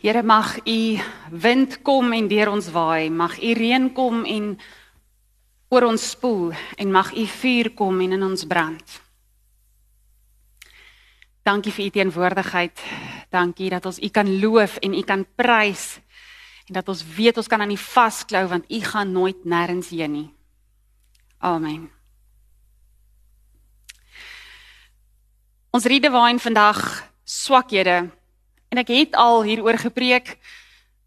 Here mag u wind kom en deur ons waai, mag u reën kom en oor ons spoel en mag u vuur kom en in ons brand. Dankie vir u teenwoordigheid. Dankie dat ons u kan loof en u kan prys en dat ons weet ons kan aan u vasklou want u gaan nooit nêrens heen nie. Amen. Ons redewaai vandag swakhede En ek het al hieroor gepreek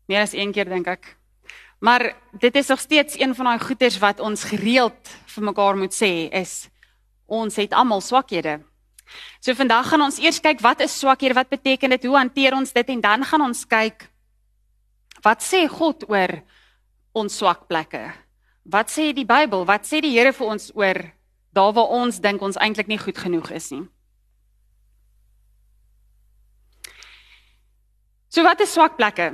meer as een keer dink ek. Maar dit is nog steeds een van daai goeters wat ons gereeld vir mekaar moet sê is ons het almal swakhede. So vandag gaan ons eers kyk wat is swakhede, wat beteken dit, hoe hanteer ons dit en dan gaan ons kyk wat sê God oor ons swak plekke? Wat sê die Bybel? Wat sê die Here vir ons oor daar waar ons dink ons eintlik nie goed genoeg is nie? So wat is swak plekke?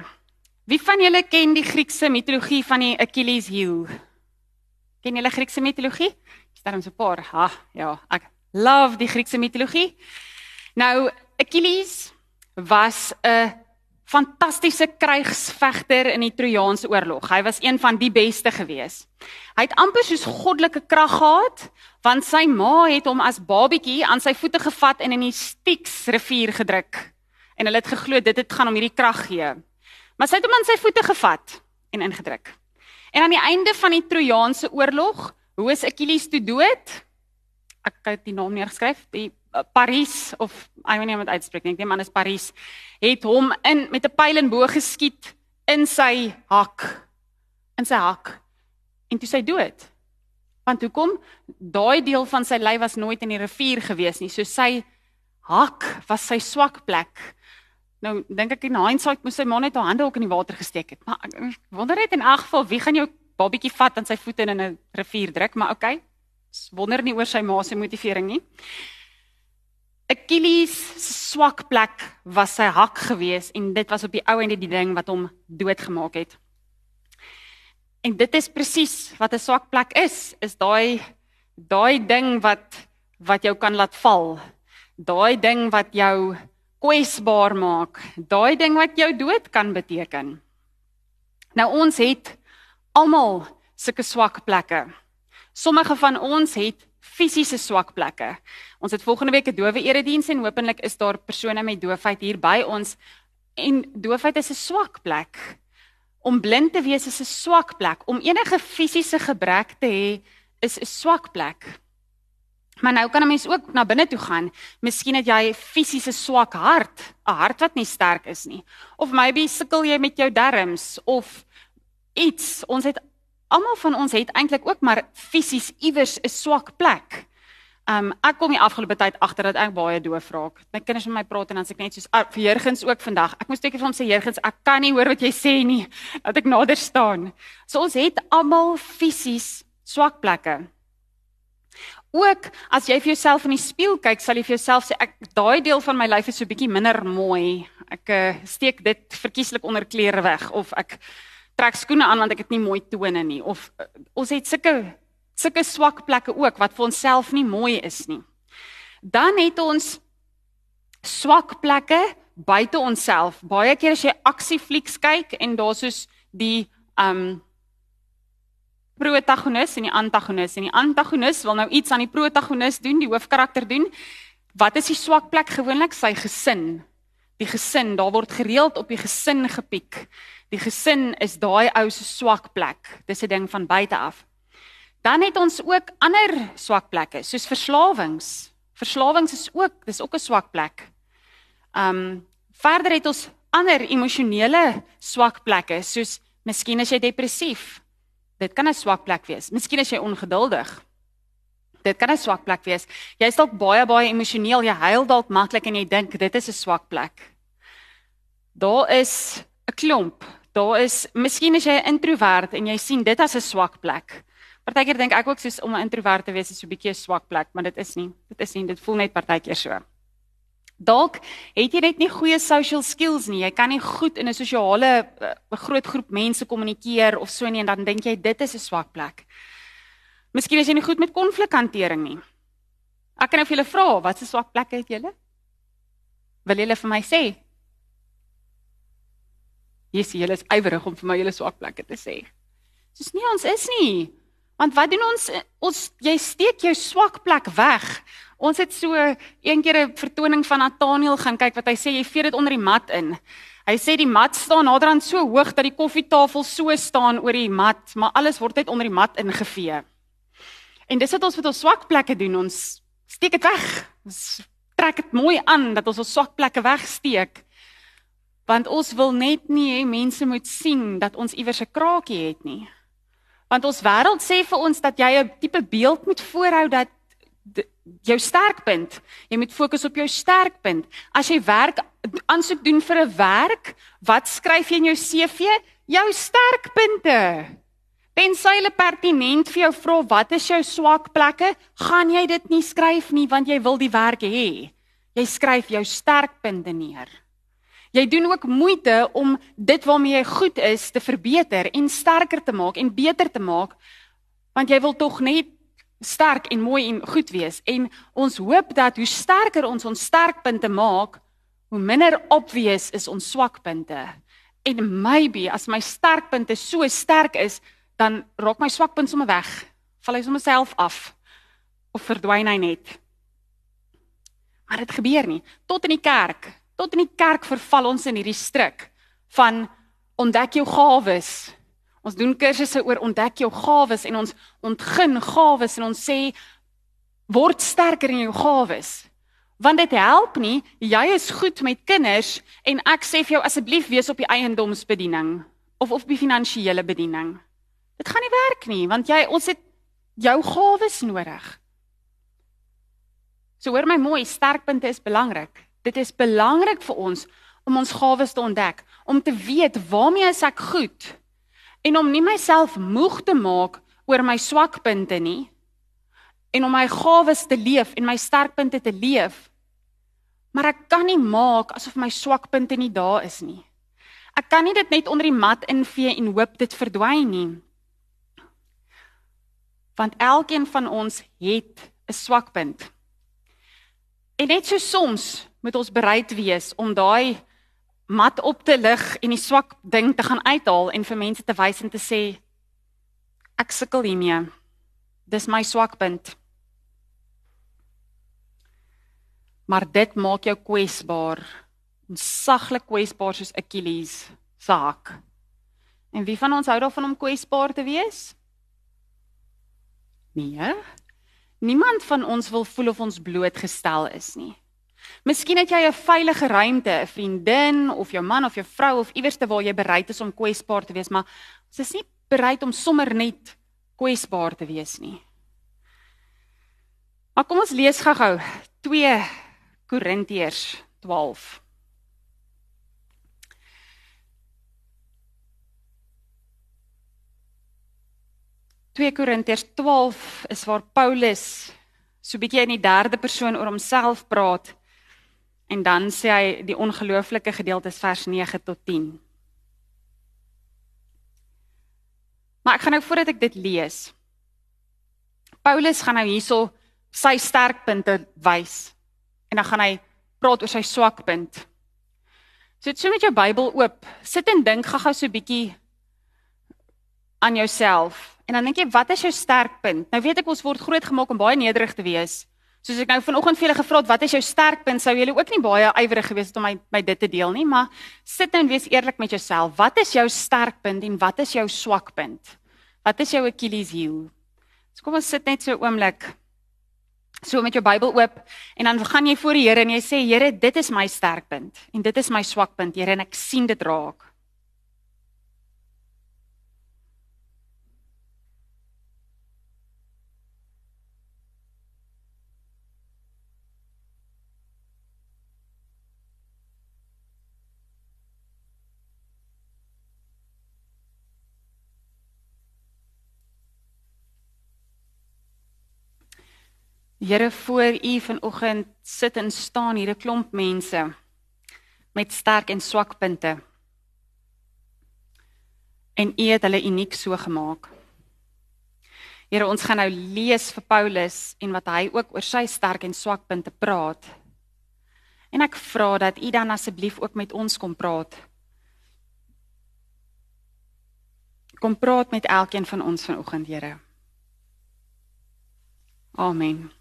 Wie van julle ken die Griekse mitologie van die Achilles heel? Ken julle Griekse mitologie? Staan so 'n paar. Ha, ja, ek love die Griekse mitologie. Nou Achilles was 'n fantastiese krygsvegter in die Trojaanse oorlog. Hy was een van die beste gewees. Hy het amper soos goddelike krag gehad, want sy ma het hom as babietjie aan sy voete gevat en in die Styx rivier gedruk en hulle het geglo dit het gaan om hierdie krag gee. Maar sy het hom aan sy voete gevat en ingedruk. En aan die einde van die Trojaanse oorlog, hoe is Achilles toe dood? Ek het die naam neergeskryf, die uh, Paris of ek weet nie hoe om dit uitspreek nie, ek dink man is Paris, het hom in met 'n pyl en boog geskiet in sy hak. In sy hak. En toe sy dood. Want hoekom? Daai deel van sy lyf was nooit in die rivier gewees nie. So sy hak was sy swak plek. Nou dink ek in hindsight moes sy maar net haar hande ook in die water gesteek het. Maar ek wonder net in elk geval wie gaan jou babietjie vat en sy voete in 'n rivier druk, maar okay. Wonder nie oor sy ma se motivering nie. Achilles se swak plek was sy hak gewees en dit was op die ou ende die ding wat hom doodgemaak het. En dit is presies wat 'n swak plek is, is daai daai ding wat wat jou kan laat val. Daai ding wat jou kwesbaar maak, daai ding wat jou dood kan beteken. Nou ons het almal sulke swak plekke. Sommige van ons het fisiese swak plekke. Ons het volgende week 'n dowe erediens en hopelik is daar persone met doofheid hier by ons. En doofheid is 'n swak plek. Om blind te wees is 'n swak plek. Om enige fisiese gebrek te hê is 'n swak plek. Maar nou kan 'n mens ook na binne toe gaan. Miskien het jy fisiese swak hart, 'n hart wat nie sterk is nie. Of maybe sukkel jy met jou darmes of iets. Ons het almal van ons het eintlik ook maar fisies iewers 'n swak plek. Um ek kom die afgelope tyd agter dat ek baie doof raak. My kinders met my praat en dan sê ek net soos ah, vir Jurgens ook vandag. Ek moet steek vir hom sê Jurgens, ek kan nie hoor wat jy sê nie. Dat ek nader staan. So ons het almal fisies swak plekke. Ook as jy vir jouself in die spieël kyk, sal jy vir jouself sê ek daai deel van my lyf is so bietjie minder mooi. Ek uh, steek dit verkieslik onder klere weg of ek trek skoene aan want ek het nie mooi tone nie of uh, ons het sulke sulke swak plekke ook wat vir onsself nie mooi is nie. Dan het ons swak plekke buite onsself. Baie keer as jy aksieflieks kyk en daar's soos die um protagonis en die antagonis en die antagonis wil nou iets aan die protagonis doen, die hoofkarakter doen. Wat is die swak plek gewoonlik? Sy gesin. Die gesin, daar word gereeld op die gesin gepiek. Die gesin is daai ou se swak plek. Dis 'n ding van buite af. Dan het ons ook ander swak plekke, soos verslawings. Verslawings is ook, dis ook 'n swak plek. Um verder het ons ander emosionele swak plekke, soos miskien as jy depressief Dit kan 'n swak plek wees. Miskien is jy ongeduldig. Dit kan 'n swak plek wees. Jy's dalk baie baie emosioneel, jy huil dalk maklik en jy dink dit is 'n swak plek. Daar is 'n klomp. Daar is miskien as jy 'n introwert en jy sien dit as 'n swak plek. Partykeer dink ek ook soos om 'n introwert te wees is so 'n bietjie 'n swak plek, maar dit is nie. Dit is nie, dit voel net partykeer so. Dalk het jy net nie goeie social skills nie. Jy kan nie goed in 'n sosiale uh, groot groep mense kommunikeer of so nie en dan dink jy dit is 'n swak plek. Miskien is jy nie goed met konflikhantering nie. Ek kan nou vir julle vra, wat se swak plekke het julle? Wil julle vir my sê? Jessie, julle is ywerig om vir my julle swak plekke te sê. Dis nie ons is nie. Want wat doen ons? Ons jy steek jou swak plek weg. Ons het so een keer 'n vertoning van Nathaniel gaan kyk wat hy sê jy vee dit onder die mat in. Hy sê die mat staan naderhand so hoog dat die koffietafel so staan oor die mat, maar alles word net onder die mat ingevee. En dis wat ons met ons swak plekke doen. Ons steek dit weg. Ons trek dit mooi aan dat ons ons swak plekke wegsteek. Want ons wil net nie hê mense moet sien dat ons iewers 'n kraakie het nie. Want ons wêreld sê vir ons dat jy 'n tipe beeld moet voorhou dat jou sterkpunt, jy moet fokus op jou sterkpunt. As jy werk aansoek doen vir 'n werk, wat skryf jy in jou CV? Jou sterkpunte. Tensy hulle pertinent vir jou vra wat is jou swak plekke, gaan jy dit nie skryf nie want jy wil die werk hê. Jy skryf jou sterkpunte neer. Jy doen ook moeite om dit waarmee jy goed is te verbeter en sterker te maak en beter te maak want jy wil tog net sterk en mooi en goed wees. En ons hoop dat hoe sterker ons ons sterkpunte maak hoe minder obvious is ons swakpunte. En maybe as my sterkpunte so sterk is dan raak my swakpunt sommer weg. Val hy sommer self af. Of verdwyn hy net. Maar dit gebeur nie. Tot in die kerk Tot in die kerk verval ons in hierdie struik van ontdek jou gawes. Ons doen kursusse oor ontdek jou gawes en ons ontgin gawes en ons sê word sterker in jou gawes. Want dit help nie jy is goed met kinders en ek sê vir jou asseblief wees op die eiendomsbediening of op die finansiële bediening. Dit gaan nie werk nie want jy ons het jou gawes nodig. So hoor my mooi, sterkpunte is belangrik. Dit is belangrik vir ons om ons gawes te ontdek, om te weet waarmee is ek goed en om nie myself moeg te maak oor my swakpunte nie en om my gawes te leef en my sterkpunte te leef. Maar ek kan nie maak asof my swakpunte nie daar is nie. Ek kan nie dit net onder die mat invee en hoop dit verdwyn nie. Want elkeen van ons het 'n swakpunt. En net so soms moet ons bereid wees om daai mat op te lig en die swak ding te gaan uithaal en vir mense te wys en te sê ek sukkel hiermee. Dis my swakpunt. Maar dit maak jou kwesbaar. Onsaglik kwesbaar soos Achilles se hak. En wie van ons hou daarvan om kwesbaar te wees? Nee. Niemand van ons wil voel of ons blootgestel is nie. Miskien het jy 'n veilige ruimte, 'n vriendin of jou man of jou vrou of iewers te waar jy bereid is om kwesbaar te wees, maar ons is nie bereid om sommer net kwesbaar te wees nie. Maar kom ons lees gou-gou 2 Korintiërs 12. Twee Korintiërs 12 is waar Paulus so bietjie in die derde persoon oor homself praat. En dan sê hy die ongelooflike gedeelte is vers 9 tot 10. Maar ek gaan nou voordat ek dit lees. Paulus gaan nou hierso sy sterkpunte wys en dan gaan hy praat oor sy swakpunt. So dit so met jou Bybel oop, sit en dink gou-gou so bietjie aan jouself. En dan dink jy, wat is jou sterkpunt? Nou weet ek ons word groot gemaak om baie nederig te wees. Soos ek nou vanoggend vir julle gevra het, wat is jou sterkpunt? Sou julle ook nie baie ywerig gewees het om my my dit te deel nie, maar sit nou en wees eerlik met jouself. Wat is jou sterkpunt en wat is jou swakpunt? Wat is jou Achilles heel? So kom ons sit net so 'n oomblik so met jou Bybel oop en dan gaan jy voor die Here en jy sê Here, dit is my sterkpunt en dit is my swakpunt, Here, en ek sien dit raak. Here voor u vanoggend sit en staan hier 'n klomp mense met sterk en swak punte. En u het hulle uniek so gemaak. Here, ons gaan nou lees vir Paulus en wat hy ook oor sy sterk en swak punte praat. En ek vra dat u dan asseblief ook met ons kom praat. Kom praat met elkeen van ons vanoggend, Here. Amen.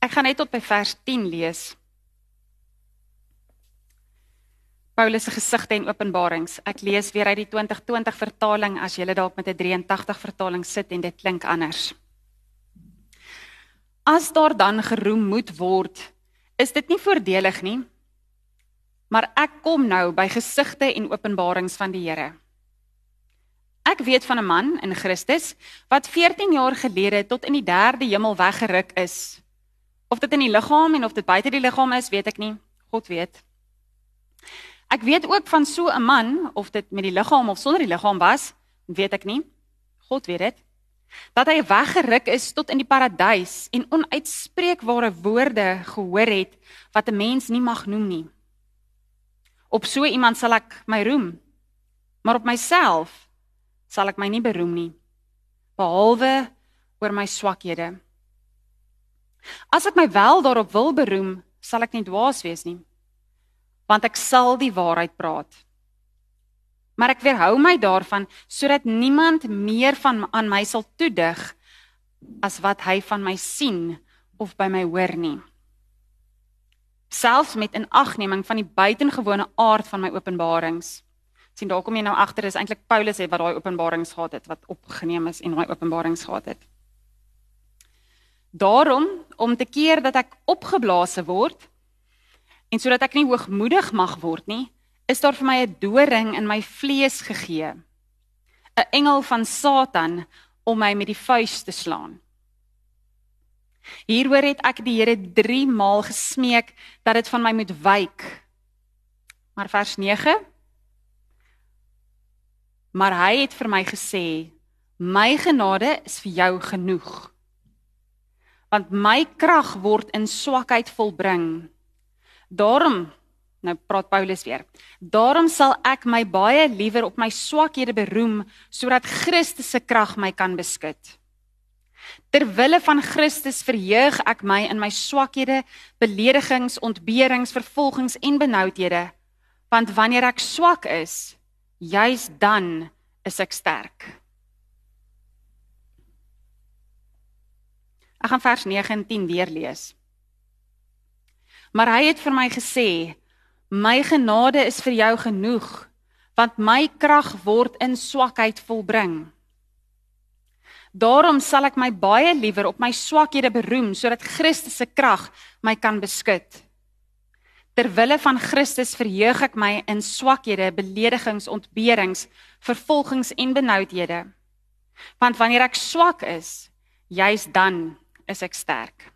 Ek gaan net tot by vers 10 lees. Paulus se gesigte en openbarings. Ek lees weer uit die 2020 vertaling as jy dalk met 'n 83 vertaling sit en dit klink anders. As daar dan geroem moet word, is dit nie voordelig nie. Maar ek kom nou by gesigte en openbarings van die Here. Ek weet van 'n man in Christus wat 14 jaar gelede tot in die derde hemel weggeruk is. Of dit in die liggaam en of dit buite die liggaam is, weet ek nie. God weet. Ek weet ook van so 'n man of dit met die liggaam of sonder die liggaam was, weet ek nie. God weet dit. Dat hy weggeruk is tot in die paradys en onuitspreekbare woorde gehoor het wat 'n mens nie mag noem nie. Op so iemand sal ek my roem, maar op myself sal ek my nie beroem nie behalwe oor my swakhede. As ek my wel daarop wil beroem, sal ek nie dwaas wees nie want ek sal die waarheid praat. Maar ek weerhou my daarvan sodat niemand meer van aan my sal toedig as wat hy van my sien of by my hoor nie. Selfs met inagneming van die buitengewone aard van my openbarings. sien daar kom jy nou agter is eintlik Paulus het wat daai openbarings gehad het wat opgeneem is en daai openbarings gehad het. Daarom om te keer dat ek opgeblaas word En sodat ek nie hoogmoedig mag word nie, is daar vir my 'n doring in my vlees gegee. 'n Engel van Satan om my met die vuis te slaan. Hieroor het ek die Here 3 maal gesmeek dat dit van my moet wyk. Maar vers 9 Maar hy het vir my gesê: "My genade is vir jou genoeg. Want my krag word in swakheid volbring." Daarom nou praat Paulus weer. Daarom sal ek my baie liewer op my swakhede beroem sodat Christus se krag my kan beskud. Ter wille van Christus verheug ek my in my swakhede, beledigings, ontberings, vervolgings en benoudhede. Want wanneer ek swak is, juis dan is ek sterk. Ek gaan vers 9 en 10 weer lees. Maar hy het vir my gesê: "My genade is vir jou genoeg, want my krag word in swakheid volbring." Daarom sal ek my baie liewer op my swakhede beroem sodat Christus se krag my kan beskud. Terwille van Christus verheug ek my in swakhede, beledigings, ontberings, vervolgings en benoudhede. Want wanneer ek swak is, juis dan is ek sterk.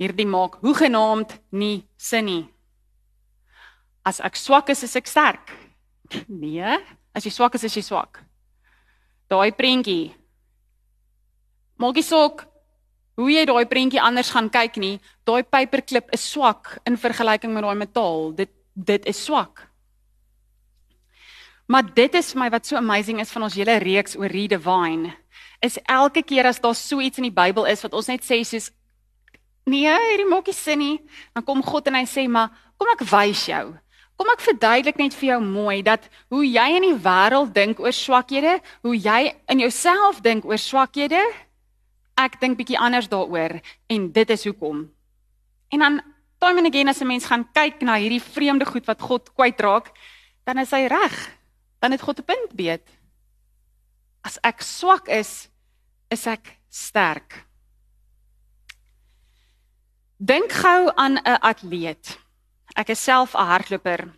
hierdie maak hoegenaamd nie sin nie. As ek swak is, is ek sterk. Nee, as jy swak is, is jy swak. Daai prentjie. Maak nie saak hoe jy daai prentjie anders gaan kyk nie, daai paperklip is swak in vergelyking met daai metaal. Dit dit is swak. Maar dit is vir my wat so amazing is van ons hele reeks oor Read Divine. Is elke keer as daar so iets in die Bybel is wat ons net sê soos Nee, hierdie maak nie sin nie. Dan kom God en hy sê, "Maar kom ek wys jou. Kom ek verduidelik net vir jou mooi dat hoe jy in die wêreld dink oor swakhede, hoe jy in jouself dink oor swakhede, ek dink bietjie anders daaroor en dit is hoekom." En dan time and again as 'n mens gaan kyk na hierdie vreemde goed wat God kwytraak, dan is hy reg. Dan het God 'n punt beet. As ek swak is, is ek sterk. Dink gou aan 'n atleet. Ek is self 'n hardloper.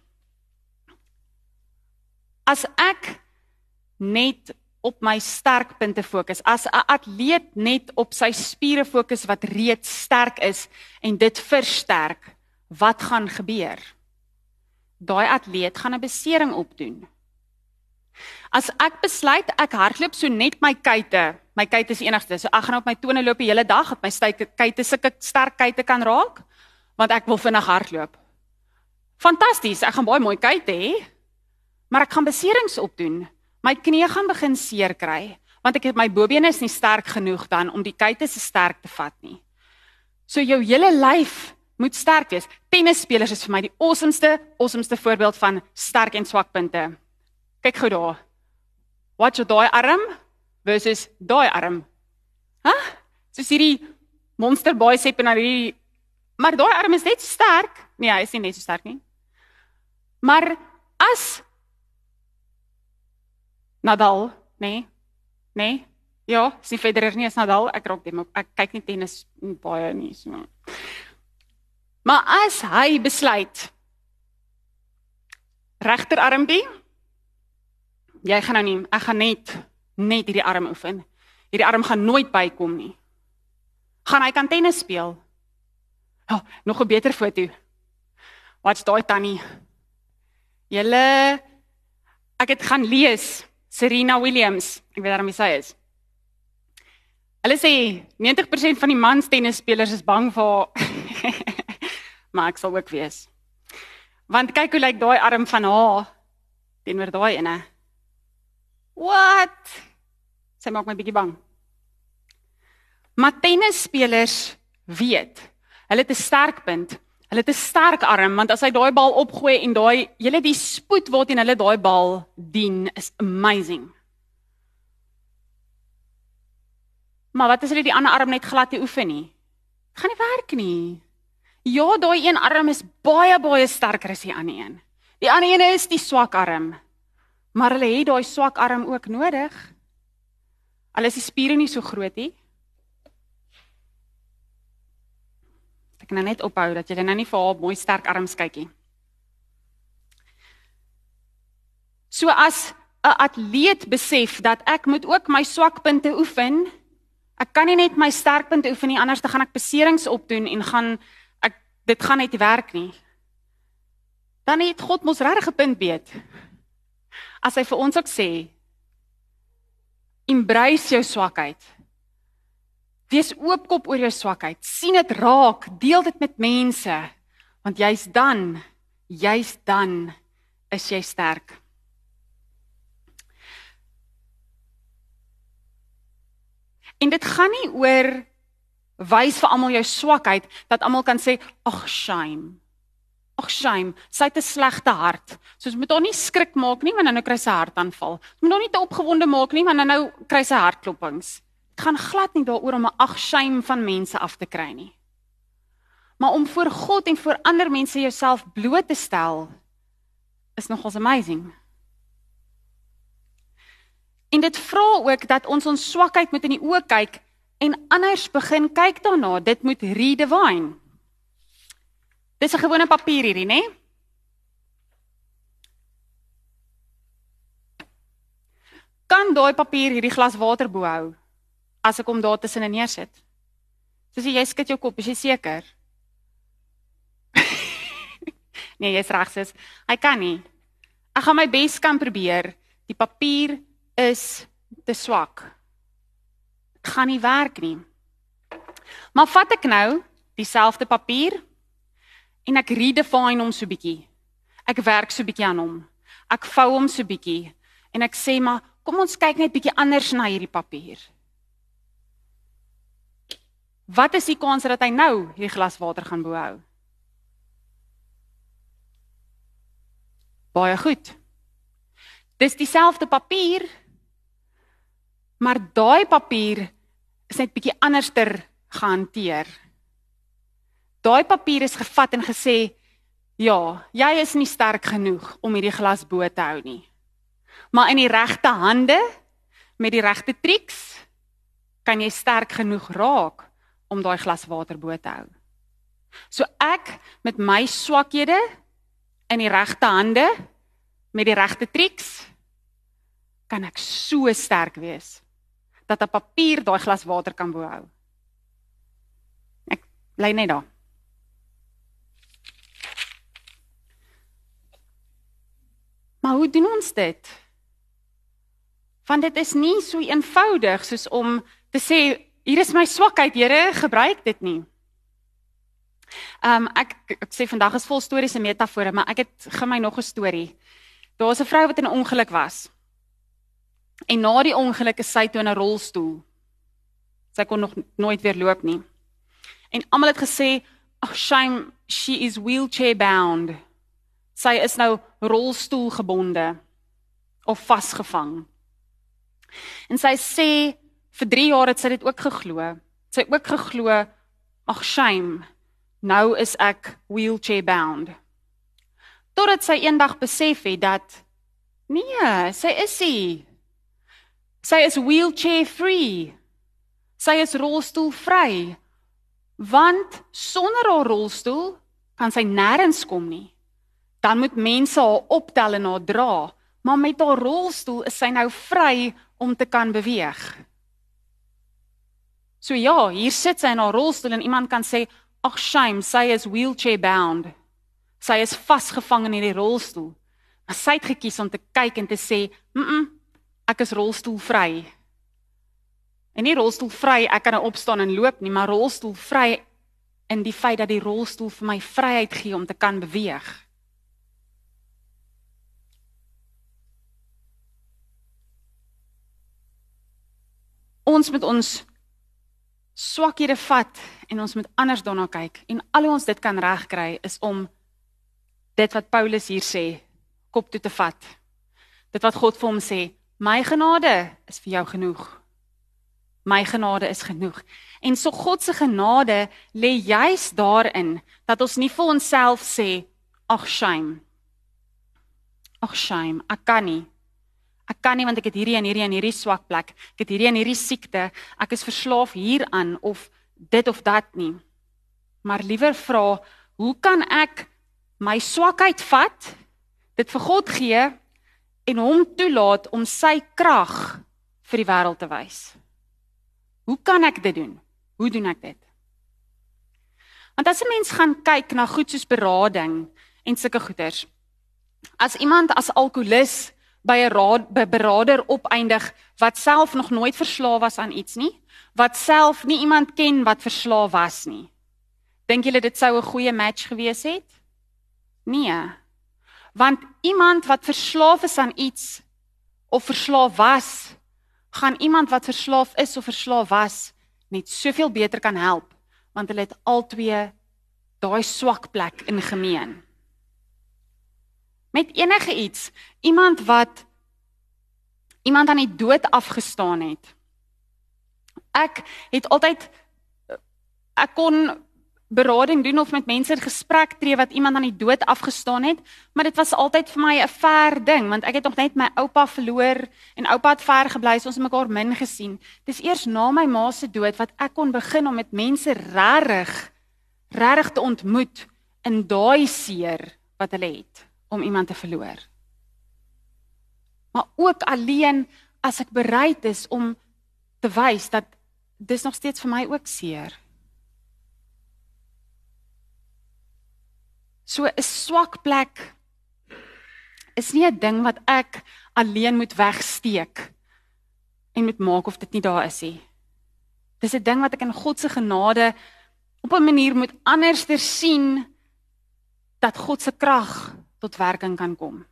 As ek net op my sterkpunte fokus, as 'n atleet net op sy spiere fokus wat reeds sterk is en dit versterk, wat gaan gebeur? Daai atleet gaan 'n besering opdoen. As ek besluit ek hardloop so net my kuite, my kuite is enigste. So ek gaan op my tone loop die hele dag, dat my kuite sulke sterk kuite kan raak, want ek wil vinnig hardloop. Fantasties, ek gaan baie mooi kuite hê. Maar ek gaan beserings opdoen. My knie gaan begin seer kry, want ek het my bobene is nie sterk genoeg dan om die kuite se sterk te vat nie. So jou hele lyf moet sterk wees. Tennisspelers is vir my die awesomeste, awesomeste voorbeeld van sterk en swak punte. Kyk gou daar. Wat jy daai arm versus daai arm. Hæ? Huh? Soos hierdie monster bicep en hierdie maar daai arm is net sterk. Nee, hy is nie net so sterk nie. Maar as Nadal, nee. Nee. Ja, sien Federer nie as Nadal, ek raak dit, ek kyk nie tennis baie nie so. Maar as hy besluit regterarmbie jy gaan nou nie, ek gaan net net hierdie arm oefen. Hierdie arm gaan nooit bykom nie. Gaan hy kan tennis speel? Ja, oh, nog 'n beter foto. Wat's daai tannie? Julle ek het gaan lees Serena Williams, ek weet daarom wie sy is. Hulle sê 90% van die mans tennisspelers is bang vir haar. maar ek sal ook wees. Want kyk hoe lyk daai arm van haar teenoor daai ene. Wat? Sy maak my bietjie bang. Maar tennisspelers weet, hulle het 'n sterk punt. Hulle het 'n sterk arm want as hy daai bal opgooi en daai hele die spoed waarteen hulle daai bal dien is amazing. Maar wat as hulle die ander arm net glad nie oefen nie? Gaan nie werk nie. Ja, daai een arm is baie baie sterker as die ander een. Die ander een is die swak arm. Maar hulle het daai swak arm ook nodig. Al is die spiere nie so groot nie. Ek kan nou net ophou dat jy nou nie vir haar mooi sterk arms kyk nie. So as 'n atleet besef dat ek moet ook my swakpunte oefen, ek kan nie net my sterkpunte oefen nie, anders dan gaan ek beserings opdoen en gaan ek dit gaan net werk nie. Dan het God mos regtig 'n punt beet. As hy vir ons ook sê, embrace jou swakheid. Wees oopkop oor jou swakheid. sien dit raak, deel dit met mense, want jy's dan, jy's dan is jy sterk. En dit gaan nie oor wys vir almal jou swakheid dat almal kan sê ag shame. Ag shame, sy het 'n slegte hart. So ons moet haar nie skrik maak nie want dan nou kry sy hartaanval. Ons moet haar nie te opgewonde maak nie want dan nou kry sy hartklopings gaan glad nie daaroor om 'n ag shame van mense af te kry nie. Maar om voor God en voor ander mense jouself bloot te stel is nogals amazing. En dit vra ook dat ons ons swakheid moet in die oë kyk en anders begin kyk daarna. Dit moet redefine. Dis 'n gewone papier hierdie, né? Kan daai papier hierdie glas water bo hou? as ek hom daar tussen neersit. Soos jy skud jou kop, is jy seker? nee, jy's reg sis. Hy kan nie. Ek gaan my bes kan probeer. Die papier is te swak. Dit gaan nie werk nie. Maar vat ek nou dieselfde papier en ek redefine hom so bietjie. Ek werk so bietjie aan hom. Ek vou hom so bietjie en ek sê maar kom ons kyk net bietjie anders na hierdie papier. Wat is die kans dat hy nou hierdie glas water gaan behou? Baie goed. Dis dieselfde papier, maar daai papier is net bietjie anderster gehanteer. Daai papier is gevat en gesê, "Ja, jy is nie sterk genoeg om hierdie glas bo te hou nie." Maar in die regte hande met die regte triks kan jy sterk genoeg raak om daai glas water bo te hou. So ek met my swakhede in die regte hande met die regte triks kan ek so sterk wees dat 'n papier daai glas water kan bo hou. Ek bly net daar. Maar hoe doen ons dit? Want dit is nie so eenvoudig soos om te sê Hier is my swakheid, Here, gebruik dit nie. Ehm um, ek ek sê vandag is vol stories en metafore, maar ek het gaan my nog 'n storie. Daar was 'n vrou wat in 'n ongeluk was. En na die ongeluk is sy toe in 'n rolstoel. Sy kon nog nooit weer loop nie. En almal het gesê, ag shame she is wheelchair bound. Sy is nou rolstoel gebonde of vasgevang. En sy sê vir 3 jaar het sy dit ook geglo. Sy het ook geglo ag shame nou is ek wheelchair bound. Totdat sy eendag besef het dat nee, sy is sie. Sy is wheelchair free. Sy is rolstoel vry. Want sonder haar rolstoel kan sy nêrens kom nie. Dan moet mense haar optel en haar dra, maar met haar rolstoel is sy nou vry om te kan beweeg. So ja, hier sit sy in haar rolstoel en iemand kan sê, "Ag shame, sy is wheelchair bound." Sy is vasgevang in hierdie rolstoel. Maar sy het gekies om te kyk en te sê, "Mm, -mm ek is rolstoelvry." En nie rolstoelvry, ek kan nou opstaan en loop nie, maar rolstoelvry in die feit dat die rolstoel vir my vryheid gee om te kan beweeg. Ons moet ons swakhede vat en ons moet anders daarna kyk en al hoe ons dit kan regkry is om dit wat Paulus hier sê kop toe te vat. Dit wat God vir hom sê, my genade is vir jou genoeg. My genade is genoeg. En so God se genade lê juis daarin dat ons nie vir onsself sê ag shame. Ag shame, ek kan nie. Ek kan nie want ek het hierdie en hierdie en hierdie swak plek. Ek het hierdie en hierdie siekte. Ek is verslaaf hieraan of dit of dat nie. Maar liewer vra, hoe kan ek my swakheid vat, dit vir God gee en hom toelaat om sy krag vir die wêreld te wys? Hoe kan ek dit doen? Hoe doen ek dit? Want as 'n mens gaan kyk na goed soos berading en sulke goeters. As iemand as alkolikus by 'n beraader opeindig wat self nog nooit verslaaf was aan iets nie, wat self nie iemand ken wat verslaaf was nie. Dink julle dit sou 'n goeie match gewees het? Nee. Want iemand wat verslaaf is aan iets of verslaaf was, gaan iemand wat verslaaf is of verslaaf was net soveel beter kan help want hulle het albei daai swak plek in gemeen met enige iets. Iemand wat iemand aan die dood afgestaan het. Ek het altyd ek kon berading doen of met mense in gesprek tree wat iemand aan die dood afgestaan het, maar dit was altyd vir my 'n ver ding want ek het nog net my oupa verloor en oupa het ver gebly, so ons het mekaar min gesien. Dis eers na my ma se dood wat ek kon begin om met mense regtig regtig te ontmoet in daai seer wat hulle het om iemand te verloor. Maar ook alleen as ek bereid is om te wys dat dis nog steeds vir my ook seer. So 'n swak plek is nie 'n ding wat ek alleen moet wegsteek en moet maak of dit nie daar is nie. Dis 'n ding wat ek in God se genade op 'n manier moet anderster sien dat God se krag tot werking kan kom.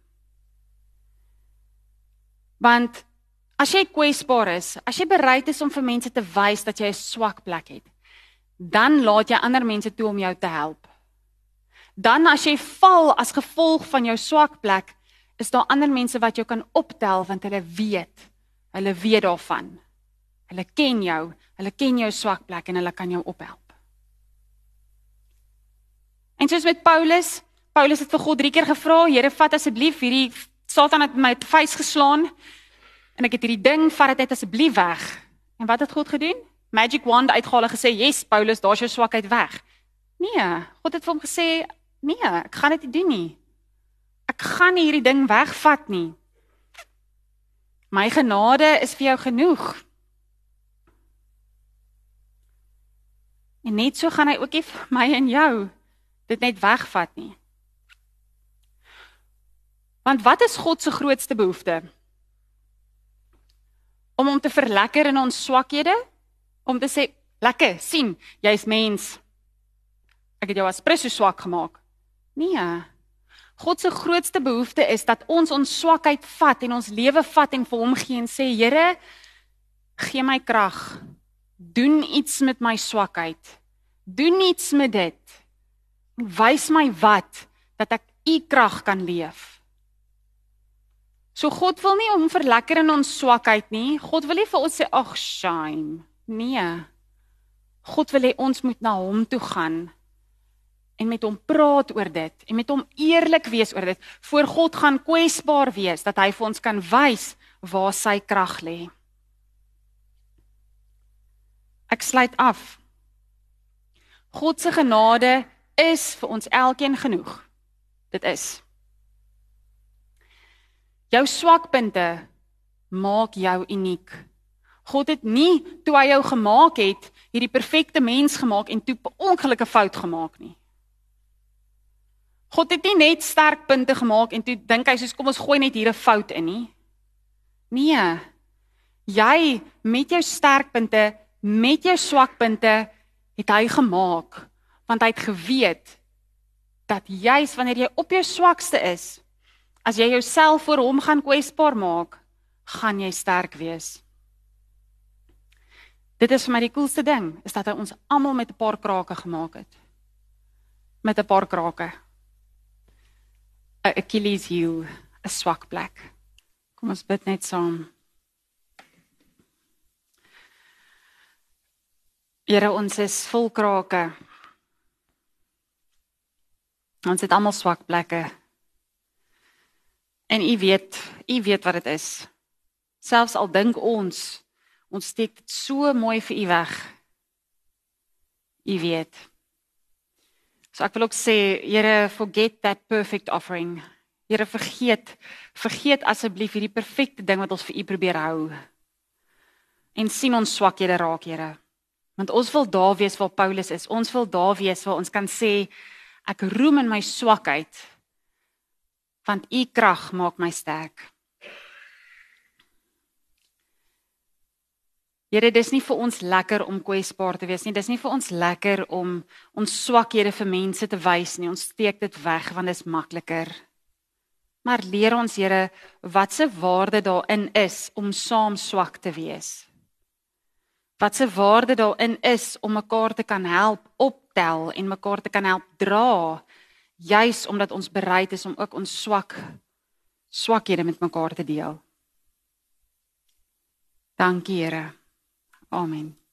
Want as jy kwesbaar is, as jy bereid is om vir mense te wys dat jy 'n swak plek het, dan laat jy ander mense toe om jou te help. Dan as jy val as gevolg van jou swak plek, is daar ander mense wat jou kan optel want hulle weet, hulle weet daarvan. Hulle ken jou, hulle ken jou swak plek en hulle kan jou ophelp. En soos met Paulus, Paulus het vir God drie keer gevra, Here, vat asseblief hierdie Satan het my vuis geslaan en ek het hierdie ding vat dit asseblief weg. En wat het God gedoen? Magic wand uitgehaal en gesê, "Yes, Paulus, daar's jou swakheid weg." Nee, God het vir hom gesê, "Nee, ek gaan dit nie doen nie. Ek gaan nie hierdie ding wegvat nie. My genade is vir jou genoeg." En net so gaan hy ook nie my en jou dit net wegvat nie. Want wat is God se grootste behoefte? Om hom te verlekker in ons swakhede? Om te sê, "Lekker, sien, jy's mens. Ek het jou as presies swak gemaak." Nee. God se grootste behoefte is dat ons ons swakheid vat en ons lewe vat en vir hom gee en sê, "Here, gee my krag. Doen iets met my swakheid. Doen iets met dit. Wys my wat dat ek u krag kan leef. So God wil nie om verlekker in ons swakheid nie. God wil nie vir ons sê ag shame. Nee. God wil hê ons moet na hom toe gaan en met hom praat oor dit en met hom eerlik wees oor dit. Voor God gaan kwesbaar wees dat hy vir ons kan wys waar sy krag lê. Ek sluit af. God se genade is vir ons elkeen genoeg. Dit is. Jou swakpunte maak jou uniek. God het nie toe hy jou gemaak het, hierdie perfekte mens gemaak en toe 'n ongelukkige fout gemaak nie. God het nie net sterk punte gemaak en toe dink hy soos kom ons gooi net hier 'n fout in nie. Nee. Jy met jou sterkpunte, met jou swakpunte het hy gemaak want hy het geweet dat juis wanneer jy op jou swakste is, as jy jouself voor hom gaan kwesbaar maak, gaan jy sterk wees. Dit is vir my die coolste ding, is dat hy ons almal met 'n paar krake gemaak het. Met 'n paar krake. 'n Achilles heel, 'n swak plek. Kom ons bid net saam. Here, ons is vol krake. Ons het almal swak plekke. En u weet, u weet wat dit is. Selfs al dink ons ons steek dit so mooi vir u weg. U weet. So ek wil ook sê, Here, forget that perfect offering. Here, vergeet, vergeet asseblief hierdie perfekte ding wat ons vir U probeer hou. En sien ons swakhede raak, Here. Want ons wil daar wees waar Paulus is. Ons wil daar wees waar ons kan sê ek roem in my swakheid want U krag maak my sterk. Here, dis nie vir ons lekker om kwesbaar te wees nie. Dis nie vir ons lekker om ons swakhede vir mense te wys nie. Ons steek dit weg want dit is makliker. Maar leer ons, Here, wat se waarde daarin is om saam swak te wees. Wat se waarde daarin is om mekaar te kan help optel en mekaar te kan help dra, juis omdat ons bereid is om ook ons swak swakhede met mekaar te deel. Dankie, Here. Amen.